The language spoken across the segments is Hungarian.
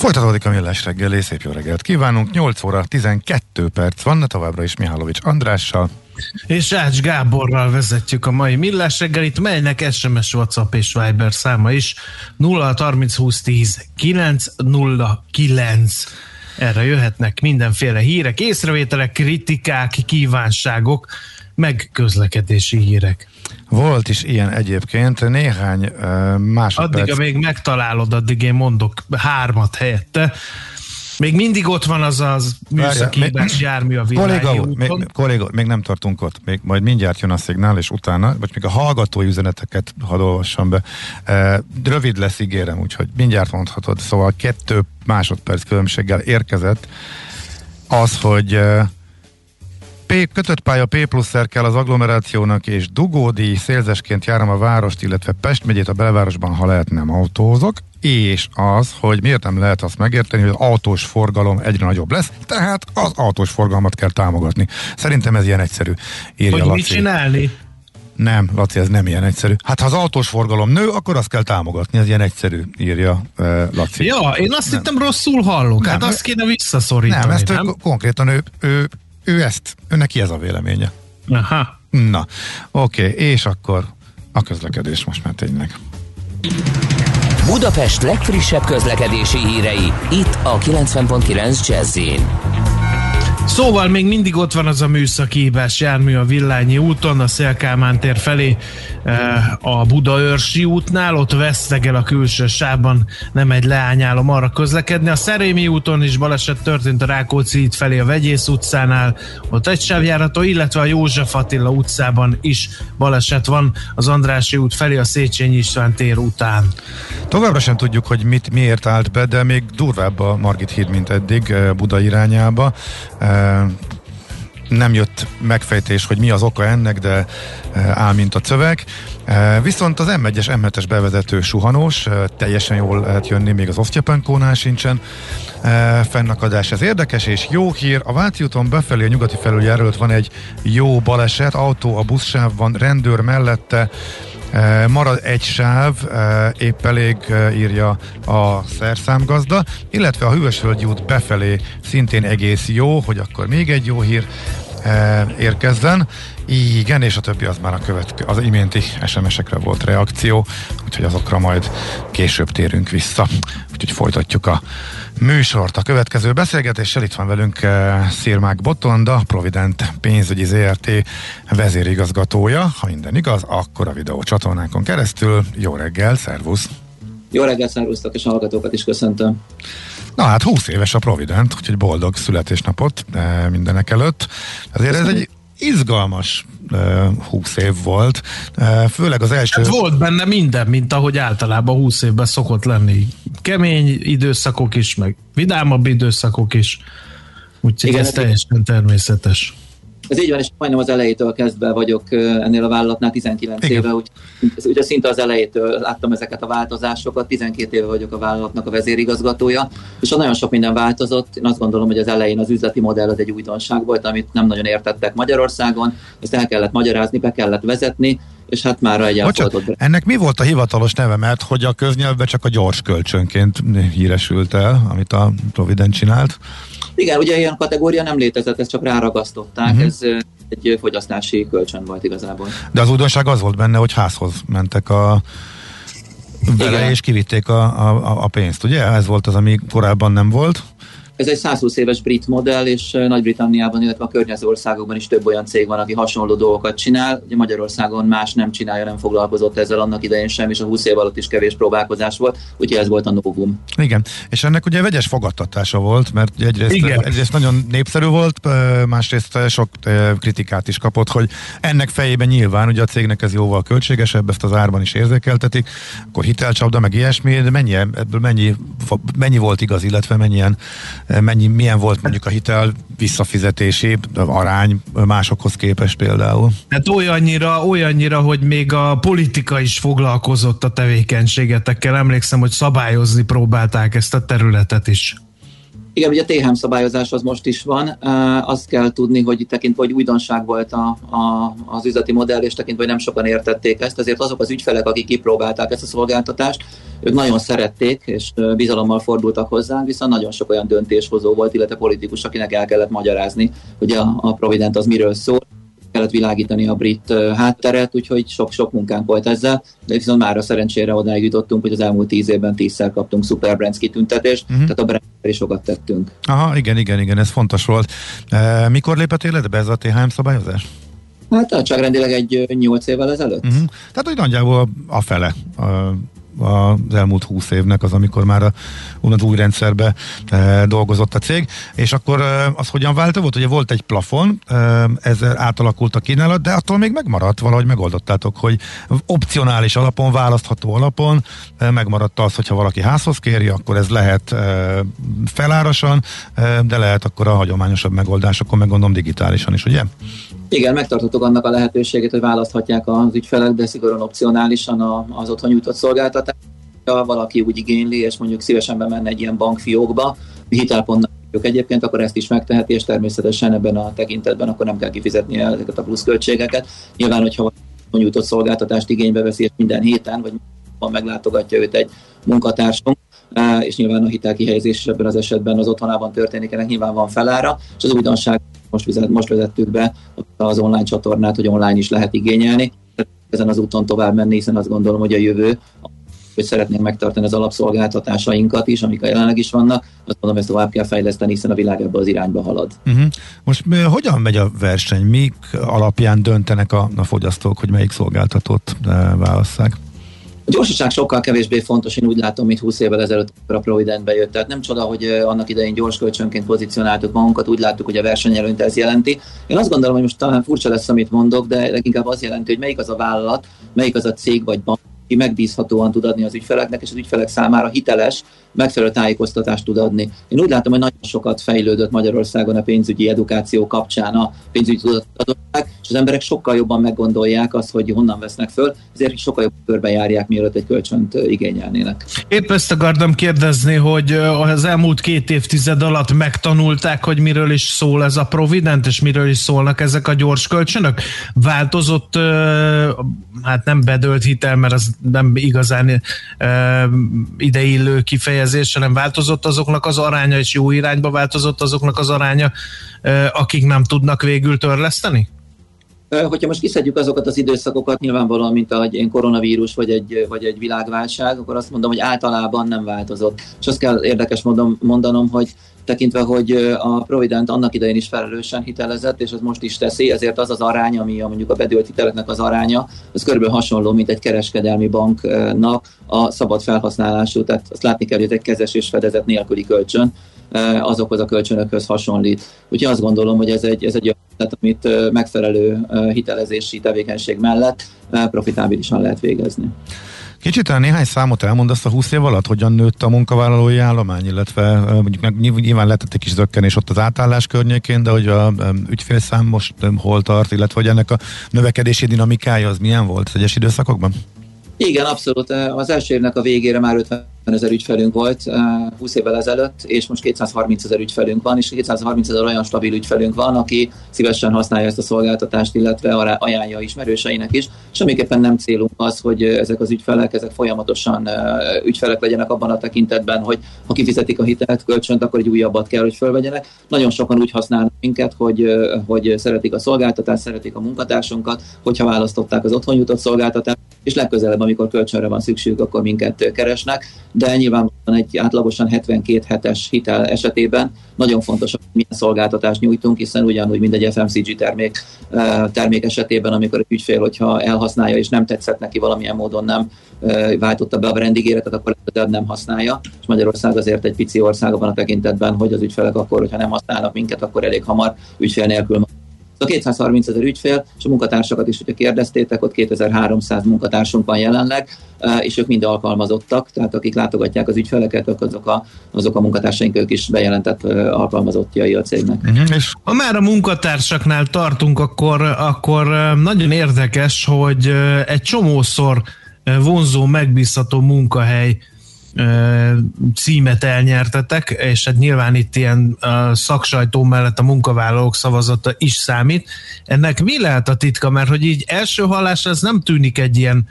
Folytatódik a millás reggeli, szép jó reggelt kívánunk. 8 óra 12 perc van, továbbra is Mihálovics Andrással. És Ács Gáborral vezetjük a mai millás reggelit, melynek SMS, WhatsApp és Viber száma is 0 30 20 10 909. Erre jöhetnek mindenféle hírek, észrevételek, kritikák, kívánságok, meg közlekedési hírek. Volt is ilyen egyébként, néhány uh, másodperc. Addig, amíg megtalálod, addig én mondok hármat helyette. Még mindig ott van az az műszaki hibás jármű a kolléga, úton. Még, kolléga, még nem tartunk ott, még majd mindjárt jön a szignál, és utána, vagy még a hallgatói üzeneteket hadd olvassam be. Rövid lesz, ígérem, úgyhogy mindjárt mondhatod. Szóval kettő másodperc különbséggel érkezett az, hogy P, kötött pálya P pluszer kell az agglomerációnak, és dugódi szélzesként járom a várost, illetve Pest megyét a belvárosban, ha lehet nem autózok, és az, hogy miért nem lehet azt megérteni, hogy az autós forgalom egyre nagyobb lesz, tehát az autós forgalmat kell támogatni. Szerintem ez ilyen egyszerű. Írja hogy Laci. mit csinálni? Nem, Laci, ez nem ilyen egyszerű. Hát ha az autós forgalom nő, akkor azt kell támogatni, ez ilyen egyszerű, írja uh, Laci. Ja, én azt nem. hittem rosszul hallok, nem, hát azt kéne visszaszorítani. Nem, ezt nem? Ő, konkrétan ő, ő ő ezt, ő neki ez a véleménye. Aha. Na, oké, okay, és akkor a közlekedés most már tényleg. Budapest legfrissebb közlekedési hírei, itt a 90.9 jazz Szóval még mindig ott van az a műszaki hibás jármű a Villányi úton, a Szélkámán tér felé eh, a Budaörsi útnál, ott vesztegel a külső sávban, nem egy leányálom arra közlekedni. A Szerémi úton is baleset történt a Rákóczi út felé a Vegyész utcánál, ott egy sávjárató, illetve a József Attila utcában is baleset van az Andrási út felé a Széchenyi István tér után. Továbbra sem tudjuk, hogy mit, miért állt be, de még durvább a Margit híd, mint eddig eh, Buda irányába eh, nem jött megfejtés, hogy mi az oka ennek, de áll, mint a cövek. Viszont az M1-es, M7-es bevezető suhanós, teljesen jól lehet jönni, még az Osztyapenkónál sincsen fennakadás. Ez érdekes és jó hír. A Váci úton befelé a nyugati felüljáró van egy jó baleset, autó a buszsávban, rendőr mellette, Marad egy sáv, épp elég írja a szerszámgazda, illetve a Hűvösvölgyi út befelé szintén egész jó, hogy akkor még egy jó hír érkezzen. Igen, és a többi az már a következő, az iménti SMS-ekre volt reakció, úgyhogy azokra majd később térünk vissza. Úgyhogy folytatjuk a műsort. A következő beszélgetéssel itt van velünk uh, Szirmák Botonda, Provident pénzügyi ZRT vezérigazgatója. Ha minden igaz, akkor a videó csatornánkon keresztül. Jó reggel, szervusz! Jó reggel, szervusztok, és hallgatókat is köszöntöm. Na hát 20 éves a Provident, úgyhogy boldog születésnapot uh, mindenek előtt. Azért ez egy izgalmas 20 év volt, főleg az első... Hát volt benne minden, mint ahogy általában 20 évben szokott lenni. Kemény időszakok is, meg vidámabb időszakok is. Úgyhogy Igen, ez teljesen természetes. Ez így van, és majdnem az elejétől kezdve vagyok ennél a vállalatnál, 19 Igen. éve, úgy, ugye szinte az elejétől láttam ezeket a változásokat, 12 éve vagyok a vállalatnak a vezérigazgatója, és nagyon sok minden változott. Én azt gondolom, hogy az elején az üzleti modell az egy újdonság volt, amit nem nagyon értettek Magyarországon, ezt el kellett magyarázni, be kellett vezetni, és hát már egy Bocsánat, Ennek mi volt a hivatalos neve, mert hogy a köznyelvben csak a gyors kölcsönként híresült el, amit a Provident csinált? Igen, ugye ilyen kategória nem létezett, ezt csak ráragasztották, uh-huh. ez egy fogyasztási kölcsön volt igazából. De az újdonság az volt benne, hogy házhoz mentek a vele, Igen. és kivitték a, a, a pénzt, ugye? Ez volt az, ami korábban nem volt. Ez egy 120 éves brit modell, és Nagy-Britanniában, illetve a környező országokban is több olyan cég van, aki hasonló dolgokat csinál. Ugye Magyarországon más nem csinálja, nem foglalkozott ezzel annak idején sem, és a 20 év alatt is kevés próbálkozás volt, úgyhogy ez volt a novum. Igen, és ennek ugye vegyes fogadtatása volt, mert egyrészt, Igen. egyrészt nagyon népszerű volt, másrészt sok kritikát is kapott, hogy ennek fejében nyilván ugye a cégnek ez jóval költségesebb, ezt az árban is érzékeltetik, akkor hitelcsapda, meg ilyesmi, de mennyi, ebből mennyi, mennyi volt igaz, illetve mennyien mennyi, milyen volt mondjuk a hitel visszafizetési arány másokhoz képest például? Hát olyannyira, olyannyira, hogy még a politika is foglalkozott a tevékenységetekkel. Emlékszem, hogy szabályozni próbálták ezt a területet is. Igen, ugye a THM szabályozás az most is van. Azt kell tudni, hogy tekintve, hogy újdonság volt a, a, az üzleti modell, és tekintve, hogy nem sokan értették ezt, ezért azok az ügyfelek, akik kipróbálták ezt a szolgáltatást, ők nagyon szerették, és bizalommal fordultak hozzánk, viszont nagyon sok olyan döntéshozó volt, illetve politikus, akinek el kellett magyarázni, hogy a, a Provident az miről szól, kellett világítani a brit hátteret, úgyhogy sok-sok munkánk volt ezzel, de viszont már a szerencsére odáig jutottunk, hogy az elmúlt tíz évben tízszer kaptunk Super Brands kitüntetést, uh-huh. tehát a brand is sokat tettünk. Aha, igen, igen, igen, ez fontos volt. E, mikor lépett életbe ez a THM szabályozás? Hát csak rendileg egy nyolc évvel ezelőtt. Uh-huh. Tehát, hogy nagyjából a fele az elmúlt húsz évnek, az amikor már a, az új rendszerbe e, dolgozott a cég, és akkor e, az hogyan? Volt, ugye volt egy plafon, e, ezzel átalakult a kínálat, de attól még megmaradt, valahogy megoldottátok, hogy opcionális alapon, választható alapon e, megmaradt az, hogyha valaki házhoz kéri, akkor ez lehet e, felárasan, e, de lehet akkor a hagyományosabb megoldásokon, meg gondolom digitálisan is, ugye? Igen, megtartottuk annak a lehetőségét, hogy választhatják az ügyfelek, de szigorúan opcionálisan az otthon nyújtott szolgáltatást. Ha valaki úgy igényli, és mondjuk szívesen bemenne egy ilyen bankfiókba, hitelpontnak egyébként, akkor ezt is megteheti, és természetesen ebben a tekintetben akkor nem kell kifizetni ezeket a pluszköltségeket. Nyilván, hogyha nyújtott szolgáltatást igénybe veszi, és minden héten, vagy meglátogatja őt egy munkatársunk, és nyilván a hitelkihelyezés ebben az esetben az otthonában történik, ennek nyilván van felára, és az újdonság most, vezet, most vezettük be az online csatornát, hogy online is lehet igényelni. Ezen az úton tovább menni, hiszen azt gondolom, hogy a jövő hogy szeretnénk megtartani az alapszolgáltatásainkat is, amik a jelenleg is vannak, azt mondom, ezt tovább kell fejleszteni, hiszen a világ ebbe az irányba halad. Uh-huh. Most hogyan megy a verseny? Mik alapján döntenek a, a fogyasztók, hogy melyik szolgáltatót válasszák? Gyorsaság sokkal kevésbé fontos, én úgy látom, mint 20 évvel ezelőtt a Provident bejött. Tehát nem csoda, hogy annak idején gyors kölcsönként pozícionáltuk magunkat, úgy láttuk, hogy a versenyelőnyt ez jelenti. Én azt gondolom, hogy most talán furcsa lesz, amit mondok, de leginkább az jelenti, hogy melyik az a vállalat, melyik az a cég vagy bank, aki megbízhatóan tud adni az ügyfeleknek, és az ügyfelek számára hiteles, megfelelő tájékoztatást tud adni. Én úgy látom, hogy nagyon sokat fejlődött Magyarországon a pénzügyi edukáció kapcsán a pénzügyi tudatosság, és az emberek sokkal jobban meggondolják azt, hogy honnan vesznek föl, ezért is sokkal jobban körbe járják, mielőtt egy kölcsönt igényelnének. Épp ezt akartam kérdezni, hogy az elmúlt két évtized alatt megtanulták, hogy miről is szól ez a Provident, és miről is szólnak ezek a gyors kölcsönök? Változott, hát nem bedölt hitel, mert az nem igazán ideillő kifejezés, hanem változott azoknak az aránya, és jó irányba változott azoknak az aránya, akik nem tudnak végül törleszteni? Hogyha most kiszedjük azokat az időszakokat, nyilvánvalóan, mint egy koronavírus vagy egy, vagy egy világválság, akkor azt mondom, hogy általában nem változott. És azt kell érdekes mondom, mondanom, hogy tekintve, hogy a Provident annak idején is felelősen hitelezett, és az most is teszi, ezért az az arány, ami a, mondjuk a bedőlt hiteleknek az aránya, az körülbelül hasonló, mint egy kereskedelmi banknak a szabad felhasználású, tehát azt látni kell, hogy egy kezes és fedezet nélküli kölcsön, azokhoz a kölcsönökhöz hasonlít. Úgyhogy azt gondolom, hogy ez egy, ez egy tehát amit megfelelő hitelezési tevékenység mellett profitábilisan lehet végezni. Kicsit el néhány számot elmondasz a 20 év alatt, hogyan nőtt a munkavállalói állomány, illetve mondjuk nyilván lehetett egy kis zökkenés ott az átállás környékén, de hogy a ügyfélszám most hol tart, illetve hogy ennek a növekedési dinamikája az milyen volt egyes időszakokban? Igen, abszolút. Az első évnek a végére már 50 ezer ügyfelünk volt 20 évvel ezelőtt, és most 230 ezer ügyfelünk van, és 230 ezer olyan stabil ügyfelünk van, aki szívesen használja ezt a szolgáltatást, illetve ajánlja ismerőseinek is. Semmiképpen nem célunk az, hogy ezek az ügyfelek, ezek folyamatosan ügyfelek legyenek abban a tekintetben, hogy ha kifizetik a hitelt, kölcsönt, akkor egy újabbat kell, hogy fölvegyenek. Nagyon sokan úgy használnak minket, hogy, hogy szeretik a szolgáltatást, szeretik a munkatársunkat, hogyha választották az otthon jutott szolgáltatást, és legközelebb, amikor kölcsönre van szükségük, akkor minket keresnek de nyilvánvalóan egy átlagosan 72 hetes hitel esetében nagyon fontos, hogy milyen szolgáltatást nyújtunk, hiszen ugyanúgy, mint egy FMCG termék, termék esetében, amikor egy ügyfél, hogyha elhasználja és nem tetszett neki valamilyen módon nem váltotta be a brandígéretet, akkor nem használja. És Magyarország azért egy pici ország abban a tekintetben, hogy az ügyfelek akkor, hogyha nem használnak minket, akkor elég hamar ügyfél nélkül a 230 ezer ügyfél, és a munkatársakat is, hogyha kérdeztétek, ott 2300 munkatársunk van jelenleg, és ők mind alkalmazottak, tehát akik látogatják az ügyfeleket, azok a, azok a munkatársaink ők is bejelentett alkalmazottjai a cégnek. Uh-huh. És ha már a munkatársaknál tartunk, akkor, akkor nagyon érdekes, hogy egy csomószor vonzó, megbízható munkahely címet elnyertetek, és hát nyilván itt ilyen szaksajtó mellett a munkavállalók szavazata is számít. Ennek mi lehet a titka? Mert hogy így első hallásra ez nem tűnik egy ilyen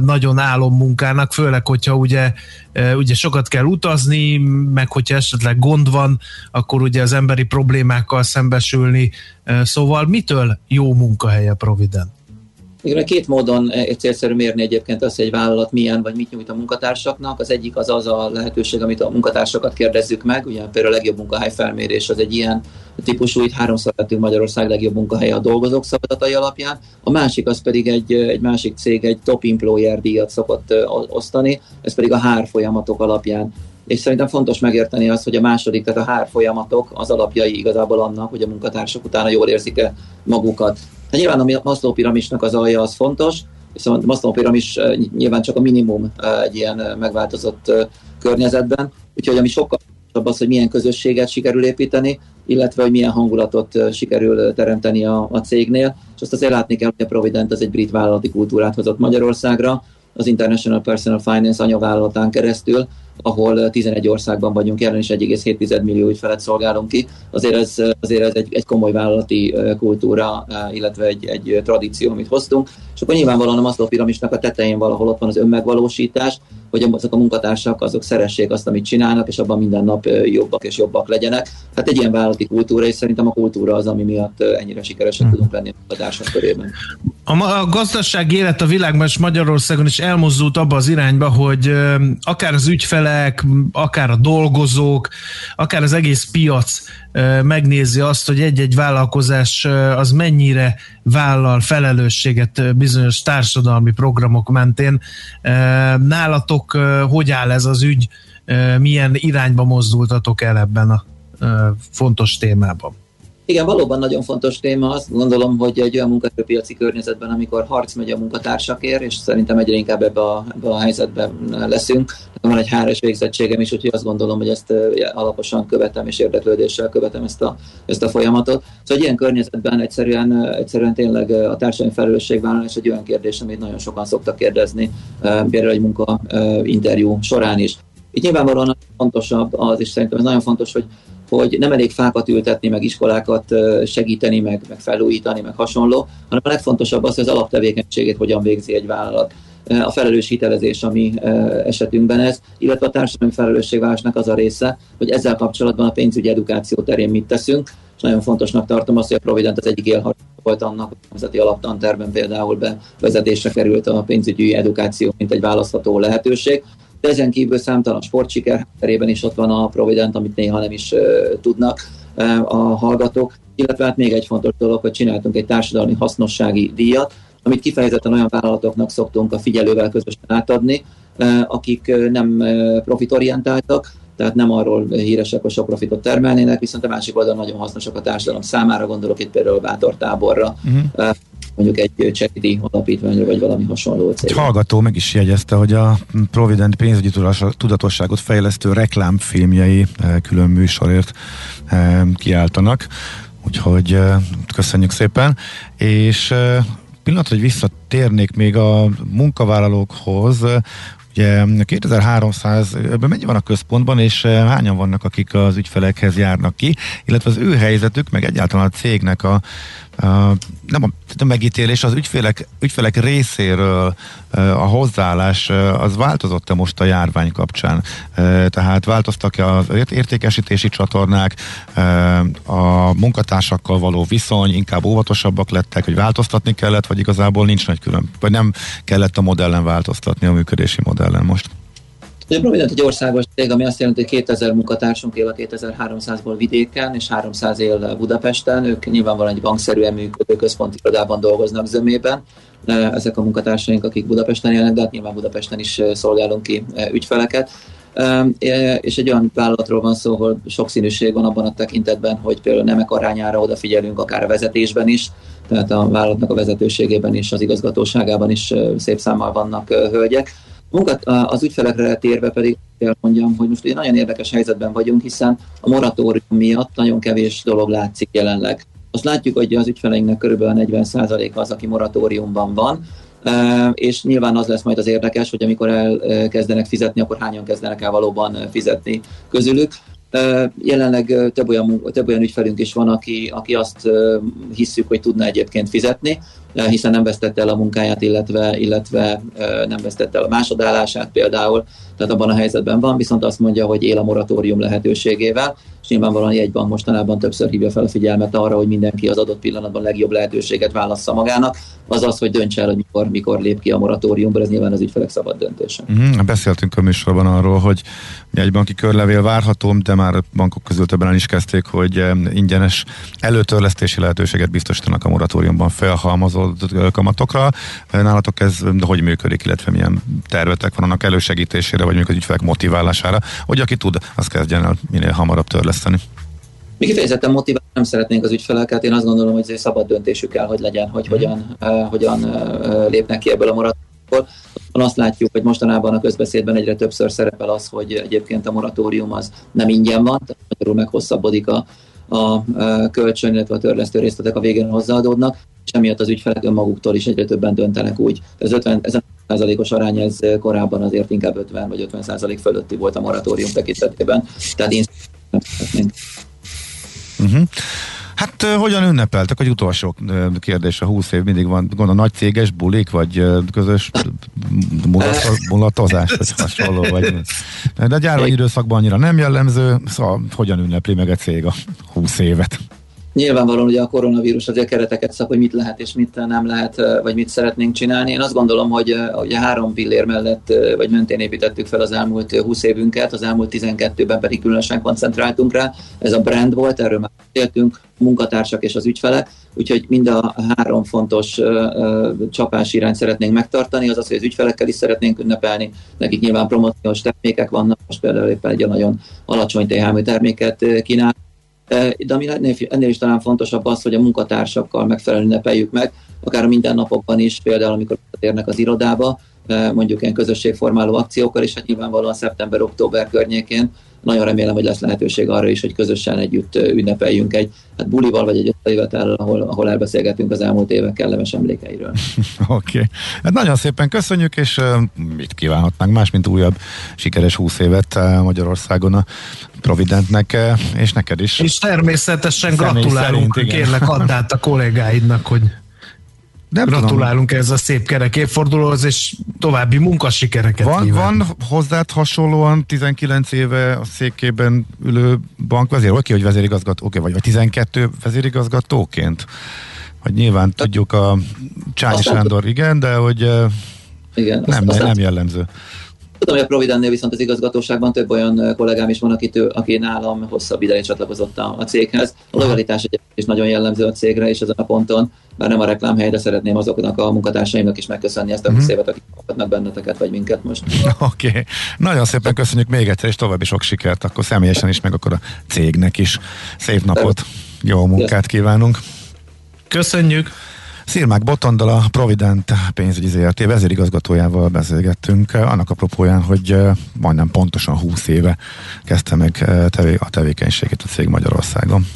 nagyon álom munkának, főleg, hogyha ugye, ugye sokat kell utazni, meg hogyha esetleg gond van, akkor ugye az emberi problémákkal szembesülni. Szóval mitől jó munkahely a Provident? Igen, két módon eh, célszerű mérni egyébként azt, hogy egy vállalat milyen vagy mit nyújt a munkatársaknak. Az egyik az az a lehetőség, amit a munkatársakat kérdezzük meg. Ugye például a legjobb munkahely felmérés az egy ilyen típusú, itt háromszor lettünk Magyarország legjobb munkahelye a dolgozók szavazatai alapján. A másik az pedig egy, egy másik cég egy top employer díjat szokott eh, osztani, ez pedig a hár folyamatok alapján és szerintem fontos megérteni azt, hogy a második, tehát a hár folyamatok az alapjai igazából annak, hogy a munkatársak utána jól érzik-e magukat. Nyilván a Maslow piramisnak az alja az fontos, viszont Maslow piramis nyilván csak a minimum egy ilyen megváltozott környezetben, úgyhogy ami sokkal az, hogy milyen közösséget sikerül építeni, illetve hogy milyen hangulatot sikerül teremteni a, a cégnél. És azt azért látni kell, hogy a Provident az egy brit vállalati kultúrát hozott Magyarországra, az International Personal Finance anyavállalatán keresztül, ahol 11 országban vagyunk jelen, és 1,7 millió ügyfelet szolgálunk ki. Azért ez, azért ez egy, egy komoly vállalati kultúra, illetve egy, egy tradíció, amit hoztunk. És akkor nyilvánvalóan a Maslow piramisnak a tetején valahol ott van az önmegvalósítás, hogy azok a munkatársak azok szeressék azt, amit csinálnak, és abban minden nap jobbak és jobbak legyenek. Hát egy ilyen vállalati kultúra, és szerintem a kultúra az, ami miatt ennyire sikeresek hmm. tudunk lenni a munkatársak körében. A, a gazdasági élet a világban és Magyarországon is elmozdult abba az irányba, hogy akár az ügyfelek, akár a dolgozók, akár az egész piac megnézi azt, hogy egy-egy vállalkozás az mennyire vállal felelősséget bizonyos társadalmi programok mentén. Nálatok hogy áll ez az ügy, milyen irányba mozdultatok el ebben a fontos témában? Igen, valóban nagyon fontos téma. Azt gondolom, hogy egy olyan munkaerőpiaci környezetben, amikor harc megy a munkatársakért, és szerintem egyre inkább ebbe a, ebbe a helyzetben leszünk. Van egy háres végzettségem is, úgyhogy azt gondolom, hogy ezt alaposan követem és érdeklődéssel követem ezt a, ezt a folyamatot. Szóval ilyen környezetben egyszerűen, egyszerűen tényleg a társadalmi felelősségvállalás egy olyan kérdés, amit nagyon sokan szoktak kérdezni, például egy munka interjú során is. Itt nyilvánvalóan fontosabb az, és szerintem ez nagyon fontos, hogy hogy nem elég fákat ültetni, meg iskolákat segíteni, meg, meg felújítani, meg hasonló, hanem a legfontosabb az, hogy az alaptevékenységét hogyan végzi egy vállalat. A felelős hitelezés, ami esetünkben ez, illetve a társadalmi felelősségvállalásnak az a része, hogy ezzel kapcsolatban a pénzügyi edukáció terén mit teszünk, és nagyon fontosnak tartom azt, hogy a Provident az egyik élharc volt annak, hogy a Nemzeti Alaptanterben például bevezetésre került a pénzügyi edukáció, mint egy választható lehetőség, de ezen kívül számtalan sportsiker terében is ott van a Provident, amit néha nem is tudnak a hallgatók. Illetve hát még egy fontos dolog, hogy csináltunk egy társadalmi hasznossági díjat, amit kifejezetten olyan vállalatoknak szoktunk a figyelővel közösen átadni, akik nem profitorientáltak, tehát nem arról híresek, hogy sok profitot termelnének, viszont a másik oldalon nagyon hasznosak a társadalom számára, gondolok itt például Bátor táborra, uh-huh mondjuk egy charity alapítványra, vagy valami hasonló cég. Egy hallgató meg is jegyezte, hogy a Provident pénzügyi tudatosságot fejlesztő reklámfilmjei eh, külön műsorért eh, kiáltanak, úgyhogy eh, köszönjük szépen, és pillanat, hogy visszatérnék még a munkavállalókhoz, Ugye 2300, ebben mennyi van a központban, és hányan vannak, akik az ügyfelekhez járnak ki, illetve az ő helyzetük, meg egyáltalán a cégnek a nem a, megítélés, az ügyfelek, ügyfelek részéről a hozzáállás az változott-e most a járvány kapcsán? Tehát változtak-e az értékesítési csatornák, a munkatársakkal való viszony, inkább óvatosabbak lettek, hogy változtatni kellett, vagy igazából nincs nagy külön, vagy nem kellett a modellen változtatni, a működési modellen most? Ugye Provident egy országos cég, ami azt jelenti, hogy 2000 munkatársunk él a 2300-ból vidéken, és 300 él Budapesten. Ők nyilvánvalóan egy bankszerűen működő központi irodában dolgoznak zömében. Ezek a munkatársaink, akik Budapesten élnek, de hát nyilván Budapesten is szolgálunk ki ügyfeleket. és egy olyan vállalatról van szó, ahol sokszínűség van abban a tekintetben, hogy például nemek arányára odafigyelünk, akár a vezetésben is, tehát a vállalatnak a vezetőségében is, az igazgatóságában is szép számmal vannak hölgyek. Munkat az ügyfelekre térve pedig kell mondjam, hogy most egy nagyon érdekes helyzetben vagyunk, hiszen a moratórium miatt nagyon kevés dolog látszik jelenleg. Azt látjuk, hogy az ügyfeleinknek körülbelül 40% az, aki moratóriumban van, és nyilván az lesz majd az érdekes, hogy amikor elkezdenek fizetni, akkor hányan kezdenek el valóban fizetni közülük. Jelenleg több olyan, több olyan ügyfelünk is van, aki, aki azt hisszük, hogy tudna egyébként fizetni, hiszen nem vesztette el a munkáját, illetve, illetve nem vesztette el a másodállását például, tehát abban a helyzetben van, viszont azt mondja, hogy él a moratórium lehetőségével, és nyilvánvalóan egy mostanában többször hívja fel a figyelmet arra, hogy mindenki az adott pillanatban legjobb lehetőséget válassza magának, az az, hogy döntse el, hogy mikor, mikor lép ki a moratóriumból, ez nyilván az ügyfelek szabad döntése. Uh-huh. Beszéltünk a műsorban arról, hogy egy banki körlevél várható, de már bankok közül többen is kezdték, hogy ingyenes előtörlesztési lehetőséget biztosítanak a moratóriumban felhalmozott kamatokra. Nálatok ez hogy működik, illetve milyen tervetek van annak elősegítésére, vagy mondjuk az ügyfelek motiválására, hogy aki tud, az kezdjen el minél hamarabb törleszteni? Mi kifejezetten motiválni nem szeretnénk az ügyfeleket, én azt gondolom, hogy ez szabad döntésük kell, hogy legyen, hogy mm. hogyan, uh, hogyan uh, lépnek ki ebből a moratóriumból. Azt látjuk, hogy mostanában a közbeszédben egyre többször szerepel az, hogy egyébként a moratórium az nem ingyen van, tehát magyarul meghosszabbodik a, a kölcsön, illetve a törlesztő részletek a végén hozzáadódnak, és emiatt az ügyfelek önmaguktól is egyre többen döntenek úgy. Ez 50, ez százalékos arány ez korábban azért inkább 50% vagy 50 százalék fölötti volt a moratórium tekintetében, tehát én. Uh-huh. Hát hogyan ünnepeltek? Egy utolsó kérdés, a 20 év mindig van, gondolom, nagy céges bulik, vagy közös mulatozás, vagy hasonló, vagy De a gyárvány időszakban annyira nem jellemző, szóval hogyan ünnepli meg a cég a 20 évet? Nyilvánvalóan ugye a koronavírus azért kereteket szab, hogy mit lehet és mit nem lehet, vagy mit szeretnénk csinálni. Én azt gondolom, hogy ugye három pillér mellett, vagy mentén építettük fel az elmúlt 20 évünket, az elmúlt 12-ben pedig különösen koncentráltunk rá. Ez a brand volt, erről már beszéltünk, munkatársak és az ügyfelek, úgyhogy mind a három fontos csapás irányt szeretnénk megtartani, az hogy az ügyfelekkel is szeretnénk ünnepelni, nekik nyilván promóciós termékek vannak, most például éppen egy nagyon alacsony THM terméket kínál, de ami ennél is talán fontosabb az, hogy a munkatársakkal megfelelően ünnepeljük meg, akár a mindennapokban is, például amikor érnek az irodába, mondjuk ilyen közösségformáló akciókkal, és hát nyilvánvalóan szeptember-október környékén nagyon remélem, hogy lesz lehetőség arra is, hogy közösen együtt ünnepeljünk egy hát bulival vagy egy összejövetellel, ahol, ahol elbeszélgetünk az elmúlt évek kellemes emlékeiről. Oké. Okay. Hát nagyon szépen köszönjük, és uh, mit kívánhatnánk más, mint újabb sikeres 20 évet uh, Magyarországon a Providentnek, uh, és neked is. És természetesen gratulálunk, szerint, kérlek add át a kollégáidnak, hogy nem Gratulálunk tudom. ez a szép kerek évfordulóhoz, és további munkasikereket van, kívánunk. Van hozzád hasonlóan 19 éve a székében ülő bankvezér, oké, hogy vezérigazgató, oké, vagy, vagy 12 vezérigazgatóként? Hogy nyilván tudjuk a Csányi Sándor, igen, de hogy igen, nem, azt, nem jellemző. Tudom, hogy a Providennél viszont az igazgatóságban több olyan kollégám is van, akitől, aki nálam hosszabb ideje csatlakozott a, a céghez. A lojalitás egyébként is nagyon jellemző a cégre, és ezen a ponton, bár nem a reklám de szeretném azoknak a munkatársaimnak is megköszönni ezt a 20 mm. évet, akik hallgatnak benneteket, vagy minket most. Oké. Okay. Nagyon szépen köszönjük még egyszer, és további sok sikert, akkor személyesen is, meg akkor a cégnek is. Szép napot, jó munkát kívánunk. Köszönjük! Szirmák Botondal a Provident pénzügyi ZRT vezérigazgatójával beszélgettünk, annak a propóján, hogy majdnem pontosan 20 éve kezdte meg a tevékenységét a cég Magyarországon.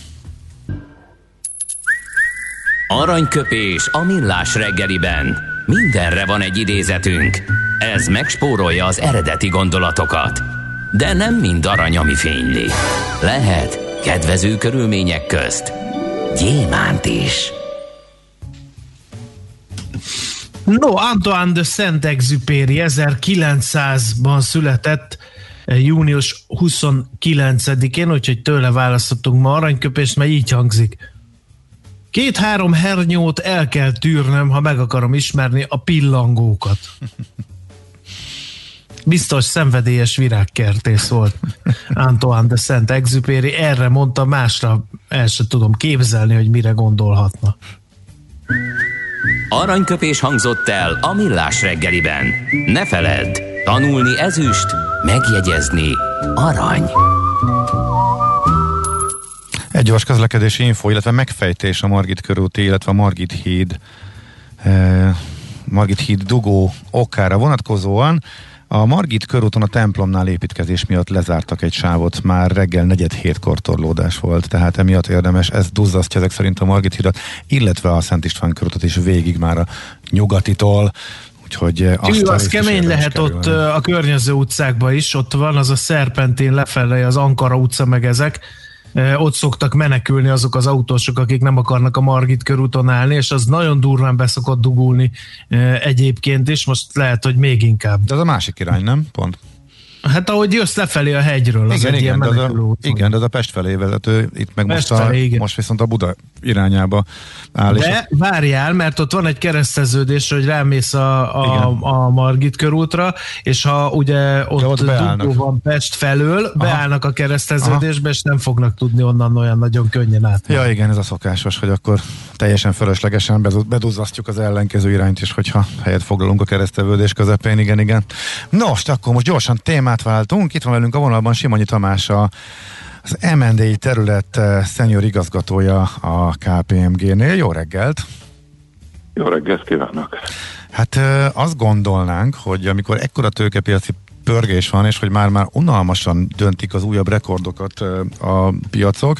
Aranyköpés a millás reggeliben. Mindenre van egy idézetünk. Ez megspórolja az eredeti gondolatokat. De nem mind arany, ami fényli. Lehet kedvező körülmények közt gyémánt is. No, Antoine de Saint-Exupéry 1900-ban született eh, június 29-én, úgyhogy tőle választottunk ma aranyköpést, mert így hangzik. Két-három hernyót el kell tűrnöm, ha meg akarom ismerni a pillangókat. Biztos szenvedélyes virágkertész volt Antoine de Saint-Exupéry. Erre mondta, másra el sem tudom képzelni, hogy mire gondolhatna. Aranyköpés hangzott el a millás reggeliben. Ne feledd, tanulni ezüst, Megjegyezni arany. Egy gyors közlekedési info, illetve megfejtés a Margit körúti, illetve a Margit híd eh, Margit híd dugó okára vonatkozóan. A Margit körúton a templomnál építkezés miatt lezártak egy sávot, már reggel negyed hétkor torlódás volt, tehát emiatt érdemes, ez duzzasztja ezek szerint a Margit hidat, illetve a Szent István körútot is végig már a nyugatitól, úgyhogy eh, azt az kemény lehet kerülni. ott eh, a környező utcákban is, ott van az a Szerpentén lefelé, az Ankara utca meg ezek, ott szoktak menekülni azok az autósok, akik nem akarnak a Margit körúton állni, és az nagyon durván beszokott dugulni egyébként is, most lehet, hogy még inkább. De az a másik irány, nem? Pont. Hát ahogy jössz lefelé a hegyről, az igen, egy igen, ilyen de a, Igen, de az a Pest felé vezető, itt meg Pest most, a, felé, most viszont a Buda irányába áll. De a... várjál, mert ott van egy kereszteződés, hogy rámész a, a, a Margit körútra, és ha ugye ott, ott dugó van Pest felől, Aha. beállnak a kereszteződésbe, Aha. és nem fognak tudni onnan olyan nagyon könnyen át. Ja igen, ez a szokásos, hogy akkor teljesen fölöslegesen beduzzasztjuk az ellenkező irányt is, hogyha helyet foglalunk a kereszteződés közepén, igen, igen. Nos, akkor most gyorsan témát váltunk. Itt van velünk a vonalban Simonyi Tamás, a az MND terület eh, szenyor igazgatója a KPMG-nél. Jó reggelt! Jó reggelt kívánok! Hát eh, azt gondolnánk, hogy amikor ekkora tőkepiaci pörgés van, és hogy már-már unalmasan döntik az újabb rekordokat eh, a piacok,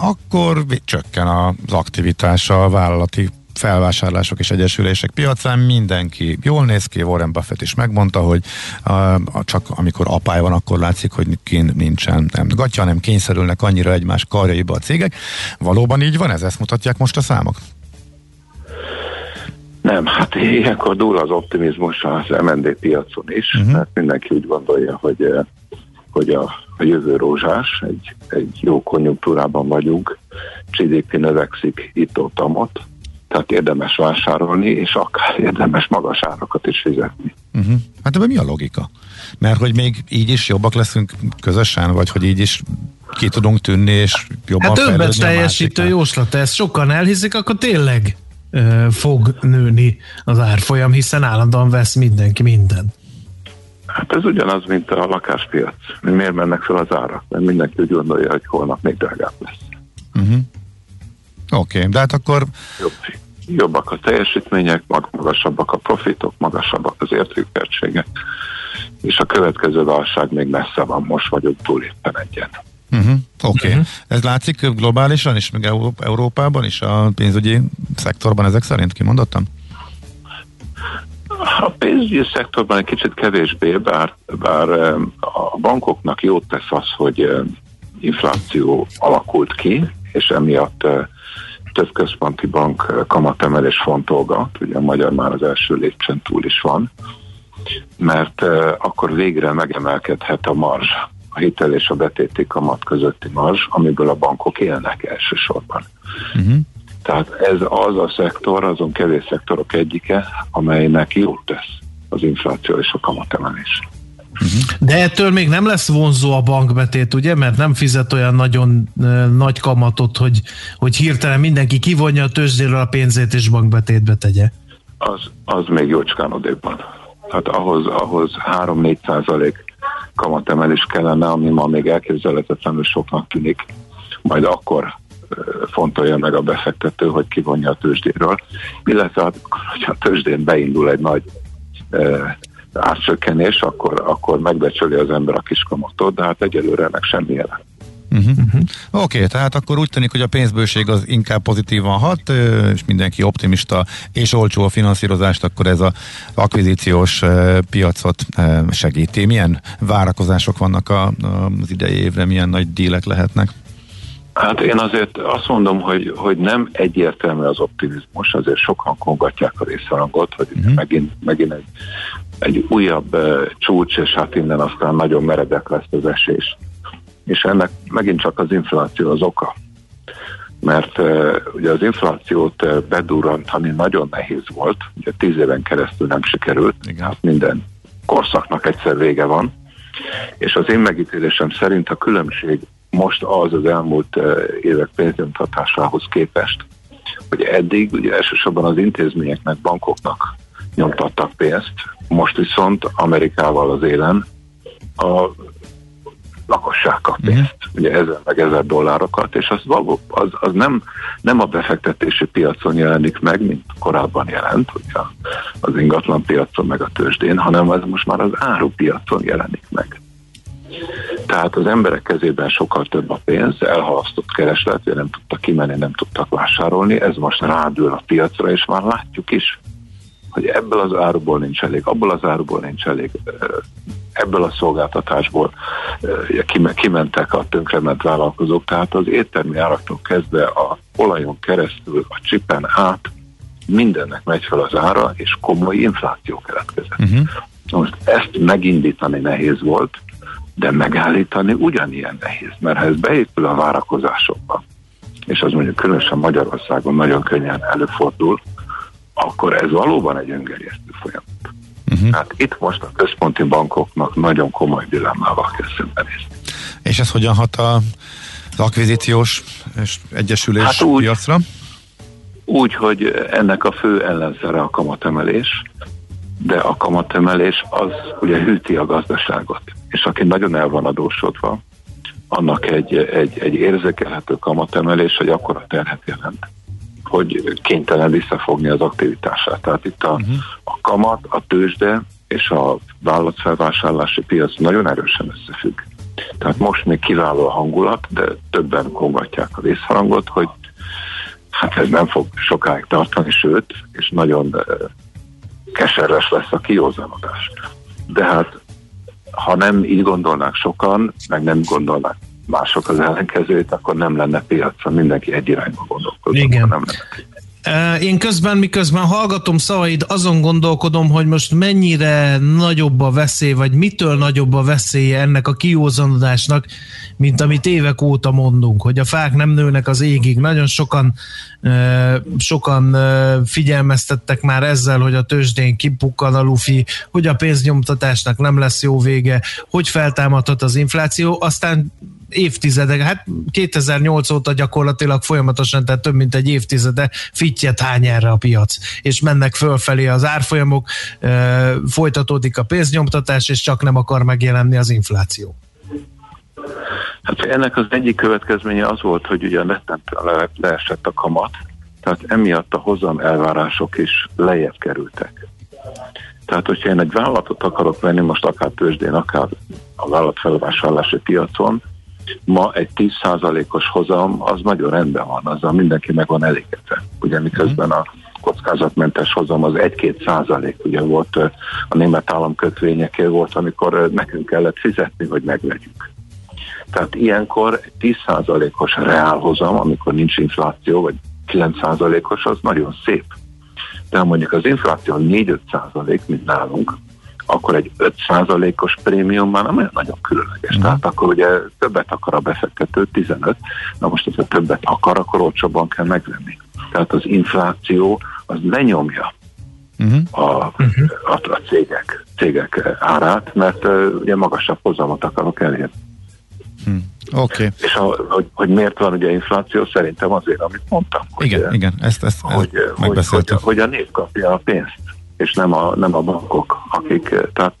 akkor csökken az aktivitása a vállalati felvásárlások és egyesülések piacán mindenki jól néz ki, Warren Buffett is megmondta, hogy uh, csak amikor apály van, akkor látszik, hogy kint nincsen nem gatya, nem kényszerülnek annyira egymás karjaiba a cégek. Valóban így van ez? Ezt mutatják most a számok? Nem, hát ilyenkor dúl az optimizmus az MND piacon is, uh-huh. mert mindenki úgy gondolja, hogy, hogy a, a jövő rózsás, egy, egy jó konjunktúrában vagyunk, GDP növekszik itt-ott, amott, tehát érdemes vásárolni, és akár érdemes magas árakat is fizetni. Uh-huh. Hát ebben mi a logika? Mert hogy még így is jobbak leszünk közösen, vagy hogy így is ki tudunk tűnni, és jobban Hát többet teljesítő jóslat, ezt sokan elhiszik, akkor tényleg ö, fog nőni az árfolyam, hiszen állandóan vesz mindenki minden. Hát ez ugyanaz, mint a lakáspiac. Miért mennek fel az árak? Mert mindenki úgy gondolja, hogy holnap még drágább lesz. Uh-huh. Oké, okay, de hát akkor... Jobb, jobbak a teljesítmények, magasabbak a profitok, magasabbak az értékpertségek, és a következő válság még messze van, most vagyok túl éppen egyen. Uh-huh, Oké. Okay. Uh-huh. Ez látszik globálisan is, meg Európában is, a pénzügyi szektorban ezek szerint kimondottam? A pénzügyi szektorban egy kicsit kevésbé, bár, bár a bankoknak jót tesz az, hogy infláció alakult ki, és emiatt több központi bank kamatemelés fontolgat, ugye a magyar már az első lépcsőn túl is van, mert akkor végre megemelkedhet a marzs, a hitel és a betéti kamat közötti marzs, amiből a bankok élnek elsősorban. Uh-huh. Tehát ez az a szektor, azon kevés szektorok egyike, amelynek jót tesz az infláció és a kamatemelés. Uh-huh. De ettől még nem lesz vonzó a bankbetét, ugye? Mert nem fizet olyan nagyon nagy kamatot, hogy, hogy hirtelen mindenki kivonja a tőzsdéről a pénzét és bankbetétbe tegye. Az, az még jócskán odébb van. Hát ahhoz, ahhoz 3-4 százalék kamatemelés kellene, ami ma még elképzelhetetlenül soknak tűnik. Majd akkor fontolja meg a befektető, hogy kivonja a tőzsdéről, illetve hát, hogyha a tőzsdén beindul egy nagy árcsökkenés, akkor, akkor megbecsöli az ember a kiskamatot, de hát egyelőre ennek semmi jelen. Uh-huh. uh-huh. Oké, okay, tehát akkor úgy tűnik, hogy a pénzbőség az inkább pozitívan hat, és mindenki optimista és olcsó a finanszírozást, akkor ez az akvizíciós piacot segíti. Milyen várakozások vannak az idei évre, milyen nagy dílek lehetnek? Hát én azért azt mondom, hogy, hogy nem egyértelmű az optimizmus, azért sokan kongatják a részharangot, hogy uh-huh. megint, megint egy, egy újabb csúcs, és hát innen aztán nagyon meredek lesz az esés. És ennek megint csak az infláció az oka. Mert ugye az inflációt bedurrantani nagyon nehéz volt, ugye tíz éven keresztül nem sikerült, Igen. hát minden korszaknak egyszer vége van, és az én megítélésem szerint a különbség most az az elmúlt évek pénznyomtatásához képest, hogy eddig ugye elsősorban az intézményeknek, bankoknak nyomtattak pénzt, most viszont Amerikával az élen a lakosság kap pénzt, uh-huh. ugye ezer meg ezer dollárokat, és az, az, az nem, nem a befektetési piacon jelenik meg, mint korábban jelent, ugye az ingatlan piacon meg a tőzsdén, hanem ez most már az árupiacon jelenik meg. Tehát az emberek kezében sokkal több a pénz, elhalasztott kereslet, nem tudtak kimenni, nem tudtak vásárolni, ez most rádül a piacra, és már látjuk is, hogy ebből az áruból nincs elég, abból az áruból nincs elég, ebből a szolgáltatásból kimentek a tönkrement vállalkozók, tehát az éttermi áraktól kezdve a olajon keresztül, a csipen át, mindennek megy fel az ára, és komoly infláció keletkezett. Uh-huh. Most ezt megindítani nehéz volt, de megállítani ugyanilyen nehéz, mert ha ez beépül a várakozásokba, és az mondjuk különösen Magyarországon nagyon könnyen előfordul, akkor ez valóban egy öngerjesztő folyamat. Uh-huh. Hát itt most a központi bankoknak nagyon komoly dilemmával kell szembenézni. És ez hogyan hat a, az akvizíciós és egyesülés hát úgy, piacra? Úgy, hogy ennek a fő ellenszere a kamatemelés, de a kamatemelés az ugye hűti a gazdaságot. És aki nagyon el van adósodva, annak egy, egy, egy érzékelhető kamatemelés, hogy akkora terhet jelent hogy kénytelen visszafogni az aktivitását. Tehát itt a, uh-huh. a kamat, a tőzsde és a vállalatfelvásárlási piac nagyon erősen összefügg. Tehát most még kiváló a hangulat, de többen kongatják a vészharangot, hogy hát ez nem fog sokáig tartani, sőt, és nagyon eh, keserves lesz a kiózanodás. De hát ha nem így gondolnák sokan, meg nem gondolnák mások az ellenkezőt, akkor nem lenne piacra, mindenki egy irányba gondolkodik. Igen. Nem lenne. Én közben, miközben hallgatom szavaid, azon gondolkodom, hogy most mennyire nagyobb a veszély, vagy mitől nagyobb a veszélye ennek a kiózanodásnak, mint amit évek óta mondunk, hogy a fák nem nőnek az égig. Nagyon sokan, sokan figyelmeztettek már ezzel, hogy a tőzsdén kipukkan a lufi, hogy a pénznyomtatásnak nem lesz jó vége, hogy feltámadhat az infláció, aztán évtizedek, hát 2008 óta gyakorlatilag folyamatosan, tehát több mint egy évtizede fittyet hány erre a piac, és mennek fölfelé az árfolyamok, folytatódik a pénznyomtatás, és csak nem akar megjelenni az infláció. Hát ennek az egyik következménye az volt, hogy ugye le, leesett a kamat, tehát emiatt a hozam elvárások is lejjebb kerültek. Tehát, hogyha én egy vállalatot akarok venni, most akár tőzsdén, akár a vállalatfelvásárlási piacon, ma egy 10%-os hozam az nagyon rendben van, azzal mindenki meg van elégedve. Ugye miközben a kockázatmentes hozam az 1-2 százalék, ugye volt a német államkötvényeké volt, amikor nekünk kellett fizetni, hogy megvegyük. Tehát ilyenkor 10 százalékos reálhozam, amikor nincs infláció, vagy 9 százalékos, az nagyon szép. De mondjuk az infláció 4-5 százalék, mint nálunk, akkor egy 5%-os prémium már nem olyan nagyon különleges. Mm. Tehát akkor ugye többet akar a befektető, 15, na most, hogyha többet akar, akkor olcsóbban kell megvenni. Tehát az infláció az lenyomja uh-huh. a, uh-huh. a, a cégek, cégek árát, mert uh, ugye magasabb hozamot akarok elérni. Hmm. Oké. Okay. És a, hogy, hogy miért van ugye infláció, szerintem azért, amit mondtam. Igen, hogy, igen, ezt, ezt, ezt hogy, hogy, hogy, hogy a nép kapja a pénzt és nem a, nem a bankok, akik eh, tehát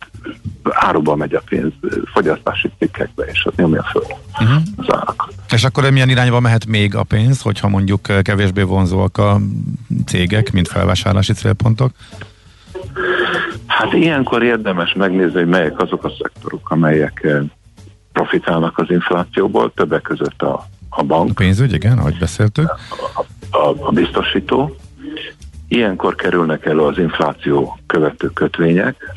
áruba megy a pénz fogyasztási cikkekbe, és az nyomja föl uh-huh. az árakat. És akkor milyen irányba mehet még a pénz, hogyha mondjuk eh, kevésbé vonzóak a cégek, mint felvásárlási célpontok? Hát ilyenkor érdemes megnézni, hogy melyek azok a szektorok, amelyek eh, profitálnak az inflációból, többek között a, a bank. A pénzügy, igen, ahogy beszéltük. A, a, a biztosító, Ilyenkor kerülnek elő az infláció követő kötvények,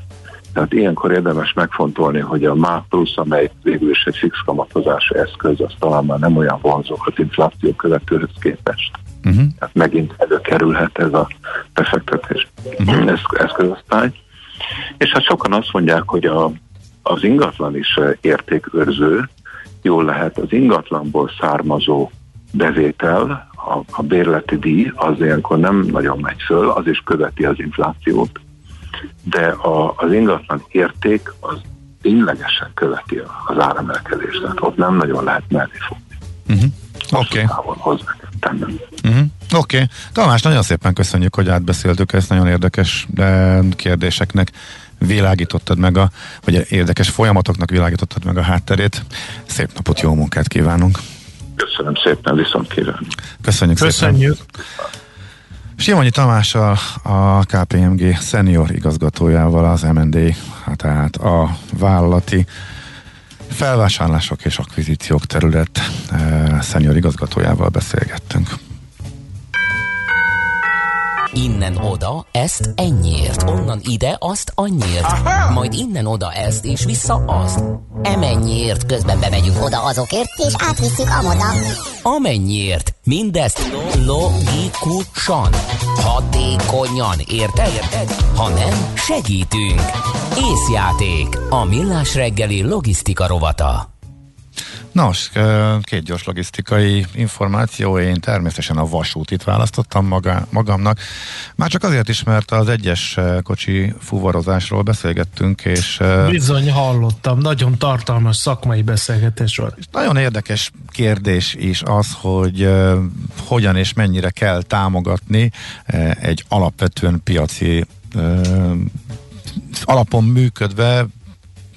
tehát ilyenkor érdemes megfontolni, hogy a MÁ plusz, amely végül is egy fix kamatozási eszköz, az talán már nem olyan vonzó az infláció követőhöz képest. Uh-huh. Tehát megint előkerülhet ez a befektetés uh-huh. eszközosztály. És hát sokan azt mondják, hogy a, az ingatlan is értékőrző, jól lehet az ingatlanból származó bevétel, a, a bérleti díj az ilyenkor nem nagyon megy föl, az is követi az inflációt, de a, az ingatlan érték az ténylegesen követi az áremelkedést, tehát ott nem nagyon lehet mellé fogni. Uh-huh. Oké. Okay. Uh-huh. Oké. Okay. Tamás, nagyon szépen köszönjük, hogy átbeszéltük ezt nagyon érdekes kérdéseknek világítottad meg a, vagy érdekes folyamatoknak világítottad meg a hátterét. Szép napot, jó munkát kívánunk! Köszönöm szépen, viszont kívánok! Köszönjük, Köszönjük. szépen! Simonyi Tamással, a KPMG senior igazgatójával az MND, hát tehát a vállalati felvásárlások és akvizíciók terület e, senior igazgatójával beszélgettünk. Innen oda, ezt ennyiért, onnan ide, azt annyiért, Aha! majd innen oda ezt, és vissza azt. Emennyiért, közben bemegyünk oda azokért, és átvisszük amoda. Amennyiért, mindezt logikusan, hatékonyan, érted? érted? Ha nem, segítünk. Észjáték, a millás reggeli logisztika rovata. Nos, két gyors logisztikai információ, én természetesen a vasútit választottam maga, magamnak, már csak azért is, mert az egyes kocsi fuvarozásról beszélgettünk, és... Bizony hallottam, nagyon tartalmas szakmai beszélgetés volt. Nagyon érdekes kérdés is az, hogy hogyan és mennyire kell támogatni egy alapvetően piaci alapon működve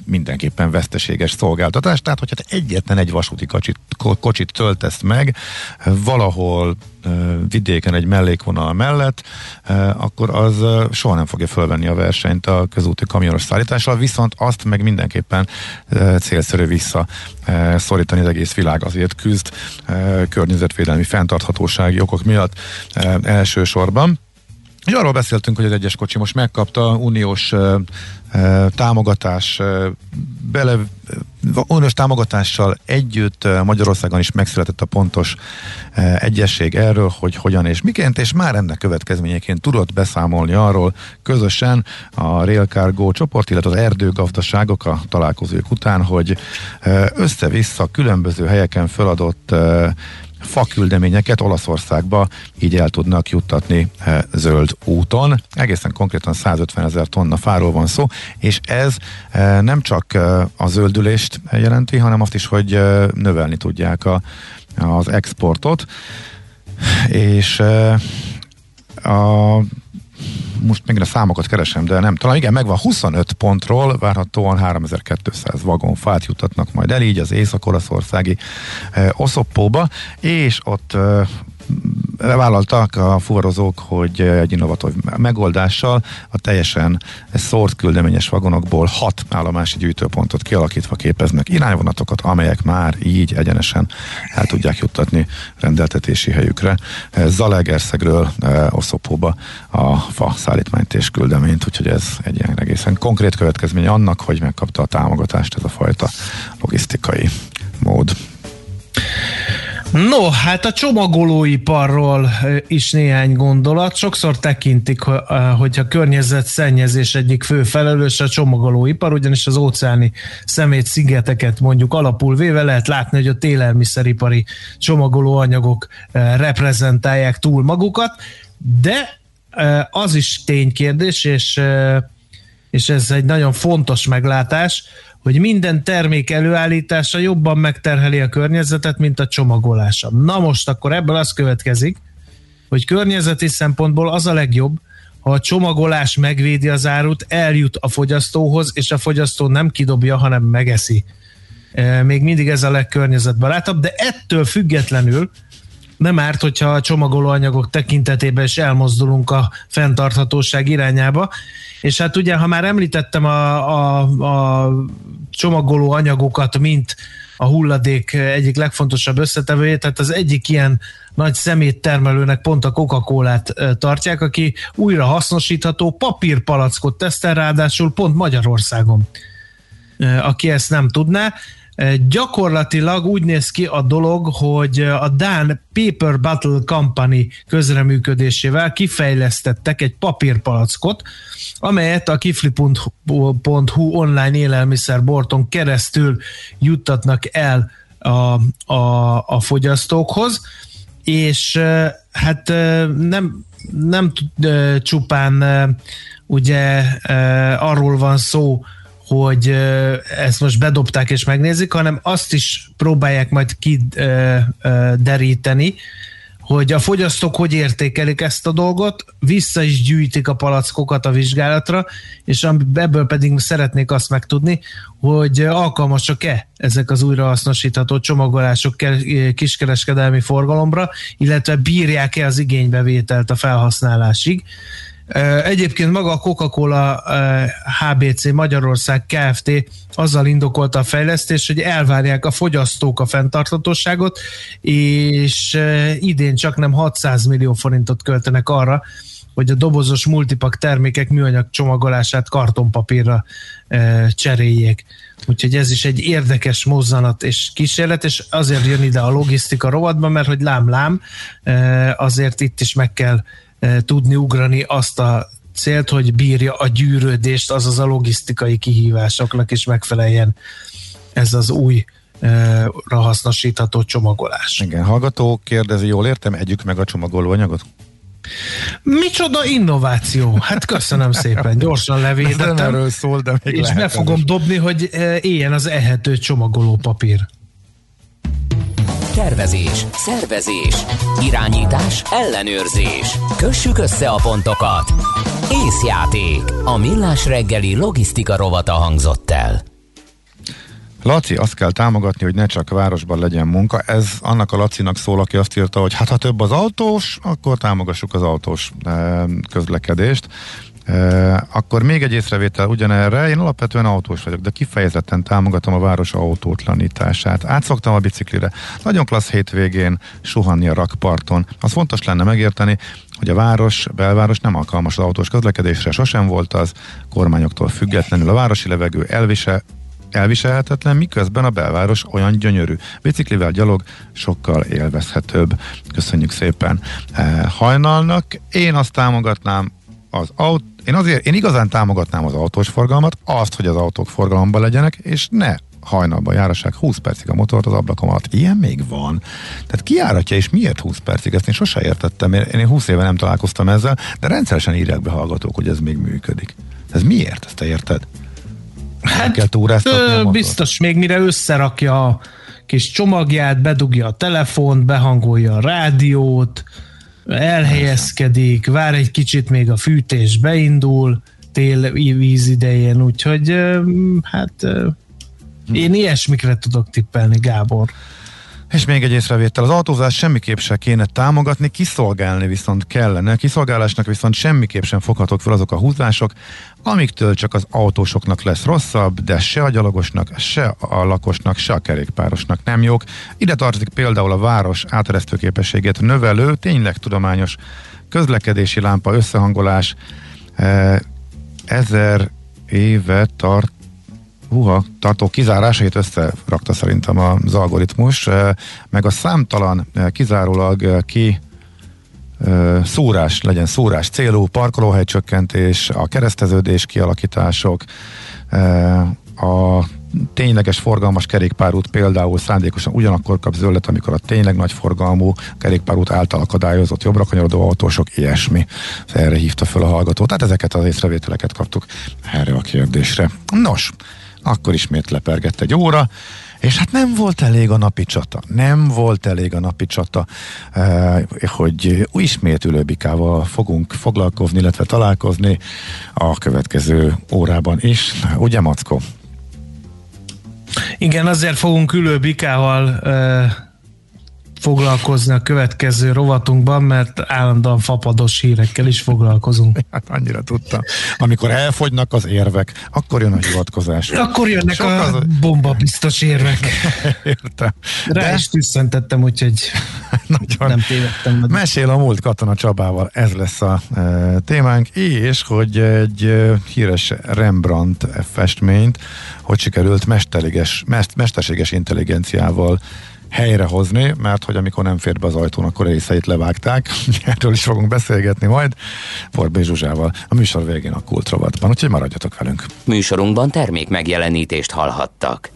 mindenképpen veszteséges szolgáltatás. Tehát, hogyha te egyetlen egy vasúti kocsit, kocsit töltesz meg valahol vidéken egy mellékvonal mellett, akkor az soha nem fogja fölvenni a versenyt a közúti kamionos szállítással, viszont azt meg mindenképpen célszerű vissza szorítani, az egész világ azért küzd környezetvédelmi fenntarthatósági okok miatt elsősorban. És arról beszéltünk, hogy az egyes kocsi most megkapta uniós uh, uh, támogatás, uh, bele, uniós támogatással együtt Magyarországon is megszületett a pontos egyesség erről, hogy hogyan és miként, és már ennek következményeként tudott beszámolni arról közösen a Rail Cargo csoport, illetve az erdőgazdaságok a találkozók után, hogy össze-vissza különböző helyeken feladott faküldeményeket Olaszországba így el tudnak juttatni e, zöld úton. Egészen konkrétan 150 ezer tonna fáról van szó, és ez e, nem csak e, a zöldülést jelenti, hanem azt is, hogy növelni tudják a, az exportot, és a most megint a számokat keresem, de nem, talán. Igen, megvan 25 pontról, várhatóan 3200 vagonfát jutatnak majd el, így az észak-olaszországi eh, Oszoppóba, és ott eh, vállaltak a fuvarozók, hogy egy innovatív megoldással a teljesen szórt küldeményes vagonokból hat állomási gyűjtőpontot kialakítva képeznek irányvonatokat, amelyek már így egyenesen el tudják juttatni rendeltetési helyükre. Zalegerszegről e, Oszopóba a fa szállítmányt és küldeményt, úgyhogy ez egy ilyen egészen konkrét következmény annak, hogy megkapta a támogatást ez a fajta logisztikai mód. No, hát a csomagolóiparról is néhány gondolat. Sokszor tekintik, hogy a környezetszennyezés egyik fő felelős a csomagolóipar, ugyanis az óceáni szemét szigeteket mondjuk alapul véve lehet látni, hogy a élelmiszeripari csomagolóanyagok reprezentálják túl magukat, de az is ténykérdés, és, és ez egy nagyon fontos meglátás, hogy minden termék előállítása jobban megterheli a környezetet, mint a csomagolása. Na most akkor ebből az következik, hogy környezeti szempontból az a legjobb, ha a csomagolás megvédi az árut, eljut a fogyasztóhoz, és a fogyasztó nem kidobja, hanem megeszi. E, még mindig ez a legkörnyezetbarátabb, de ettől függetlenül nem árt, hogyha a csomagolóanyagok tekintetében is elmozdulunk a fenntarthatóság irányába. És hát ugye, ha már említettem a, a, a csomagoló mint a hulladék egyik legfontosabb összetevőjét, tehát az egyik ilyen nagy szeméttermelőnek pont a Coca-Colát tartják, aki újra hasznosítható papírpalackot tesztel, ráadásul pont Magyarországon. Aki ezt nem tudná, Gyakorlatilag úgy néz ki a dolog, hogy a Dán Paper Battle Company közreműködésével kifejlesztettek egy papírpalackot, amelyet a kifli.hu online élelmiszerborton keresztül juttatnak el a, a, a fogyasztókhoz, és hát nem, nem csupán ugye arról van szó, hogy ezt most bedobták és megnézik, hanem azt is próbálják majd kideríteni, hogy a fogyasztók hogy értékelik ezt a dolgot, vissza is gyűjtik a palackokat a vizsgálatra, és ebből pedig szeretnék azt megtudni, hogy alkalmasak-e ezek az újrahasznosítható csomagolások kiskereskedelmi forgalomra, illetve bírják-e az igénybevételt a felhasználásig. Egyébként maga a Coca-Cola HBC Magyarország Kft. azzal indokolta a fejlesztés, hogy elvárják a fogyasztók a fenntarthatóságot, és idén csak nem 600 millió forintot költenek arra, hogy a dobozos multipak termékek műanyag csomagolását kartonpapírra cseréljék. Úgyhogy ez is egy érdekes mozzanat és kísérlet, és azért jön ide a logisztika rovatba, mert hogy lám-lám, azért itt is meg kell tudni ugrani azt a célt, hogy bírja a gyűrődést, azaz a logisztikai kihívásoknak is megfeleljen ez az új eh, hasznosítható csomagolás. Igen, hallgató kérdezi, jól értem, együk meg a csomagolóanyagot? Micsoda innováció! Hát köszönöm szépen, gyorsan levédettem. Nem erről szól, de még És be fogom dobni, hogy eh, éljen az ehető csomagolópapír. Tervezés, szervezés, irányítás, ellenőrzés. Kössük össze a pontokat. Észjáték. A millás reggeli logisztika rovata hangzott el. Laci, azt kell támogatni, hogy ne csak városban legyen munka. Ez annak a Lacinak szól, aki azt írta, hogy hát ha több az autós, akkor támogassuk az autós eh, közlekedést. Akkor még egy észrevétel ugyanerre, én alapvetően autós vagyok, de kifejezetten támogatom a város autótlanítását. Átszoktam a biciklire. Nagyon klassz hétvégén suhanni a rakparton. Az fontos lenne megérteni, hogy a város, belváros nem alkalmas az autós közlekedésre, sosem volt az, kormányoktól függetlenül a városi levegő elvisel, elviselhetetlen, miközben a belváros olyan gyönyörű. Biciklivel gyalog sokkal élvezhetőbb. Köszönjük szépen hajnalnak. Én azt támogatnám, az aut, én azért, én igazán támogatnám az autós forgalmat, azt, hogy az autók forgalomban legyenek, és ne hajnalban járassák 20 percig a motort az ablakom alatt. Ilyen még van. Tehát kiáratja, és miért 20 percig? Ezt én sose értettem. Én 20 éve nem találkoztam ezzel, de rendszeresen írják be hallgatók, hogy ez még működik. Ez miért? Ezt te érted? Hát, kell túráztatni biztos még mire összerakja a kis csomagját, bedugja a telefont, behangolja a rádiót, elhelyezkedik, vár egy kicsit, még a fűtés beindul tél víz idején, úgyhogy hát én ilyesmikre tudok tippelni, Gábor. És még egy észrevétel, az autózás semmiképp se kéne támogatni, kiszolgálni viszont kellene. Kiszolgálásnak viszont semmiképp sem foghatok fel azok a húzások, amiktől csak az autósoknak lesz rosszabb, de se a gyalogosnak, se a lakosnak, se a kerékpárosnak nem jók. Ide tartozik például a város áteresztő képességét növelő, tényleg tudományos közlekedési lámpa összehangolás. Ezer éve tart Húha, tartó kizárásait összerakta szerintem az algoritmus, meg a számtalan kizárólag ki szúrás, legyen szúrás célú, parkolóhely csökkentés, a kereszteződés kialakítások, a tényleges forgalmas kerékpárút például szándékosan ugyanakkor kap zöldet, amikor a tényleg nagy forgalmú kerékpárút által akadályozott jobbra kanyarodó autósok, ilyesmi. Erre hívta fel a hallgató. Tehát ezeket az észrevételeket kaptuk erre a kérdésre. Nos, akkor ismét lepergett egy óra, és hát nem volt elég a napi csata. Nem volt elég a napi csata, eh, hogy ismét ülőbikával fogunk foglalkozni, illetve találkozni a következő órában is. Ugye, Mackó? Igen, azért fogunk ülőbikával eh, foglalkozni a következő rovatunkban, mert állandóan fapados hírekkel is foglalkozunk. Hát annyira tudtam. Amikor elfogynak az érvek, akkor jön a hivatkozás. Akkor jönnek Sok a az... bomba biztos érvek. Értem. Rá De... is tüsszentettem, úgyhogy Nagyon. nem tévedtem. Meg. Mesél a múlt Katona Csabával, ez lesz a e, témánk, és hogy egy e, híres Rembrandt festményt, hogy sikerült mesterséges, mesterséges intelligenciával helyrehozni, mert hogy amikor nem fér be az ajtón, akkor részeit levágták. Erről is fogunk beszélgetni majd Borbé Zsuzsával a műsor végén a Kultrovatban, úgyhogy maradjatok velünk. Műsorunkban termék megjelenítést hallhattak.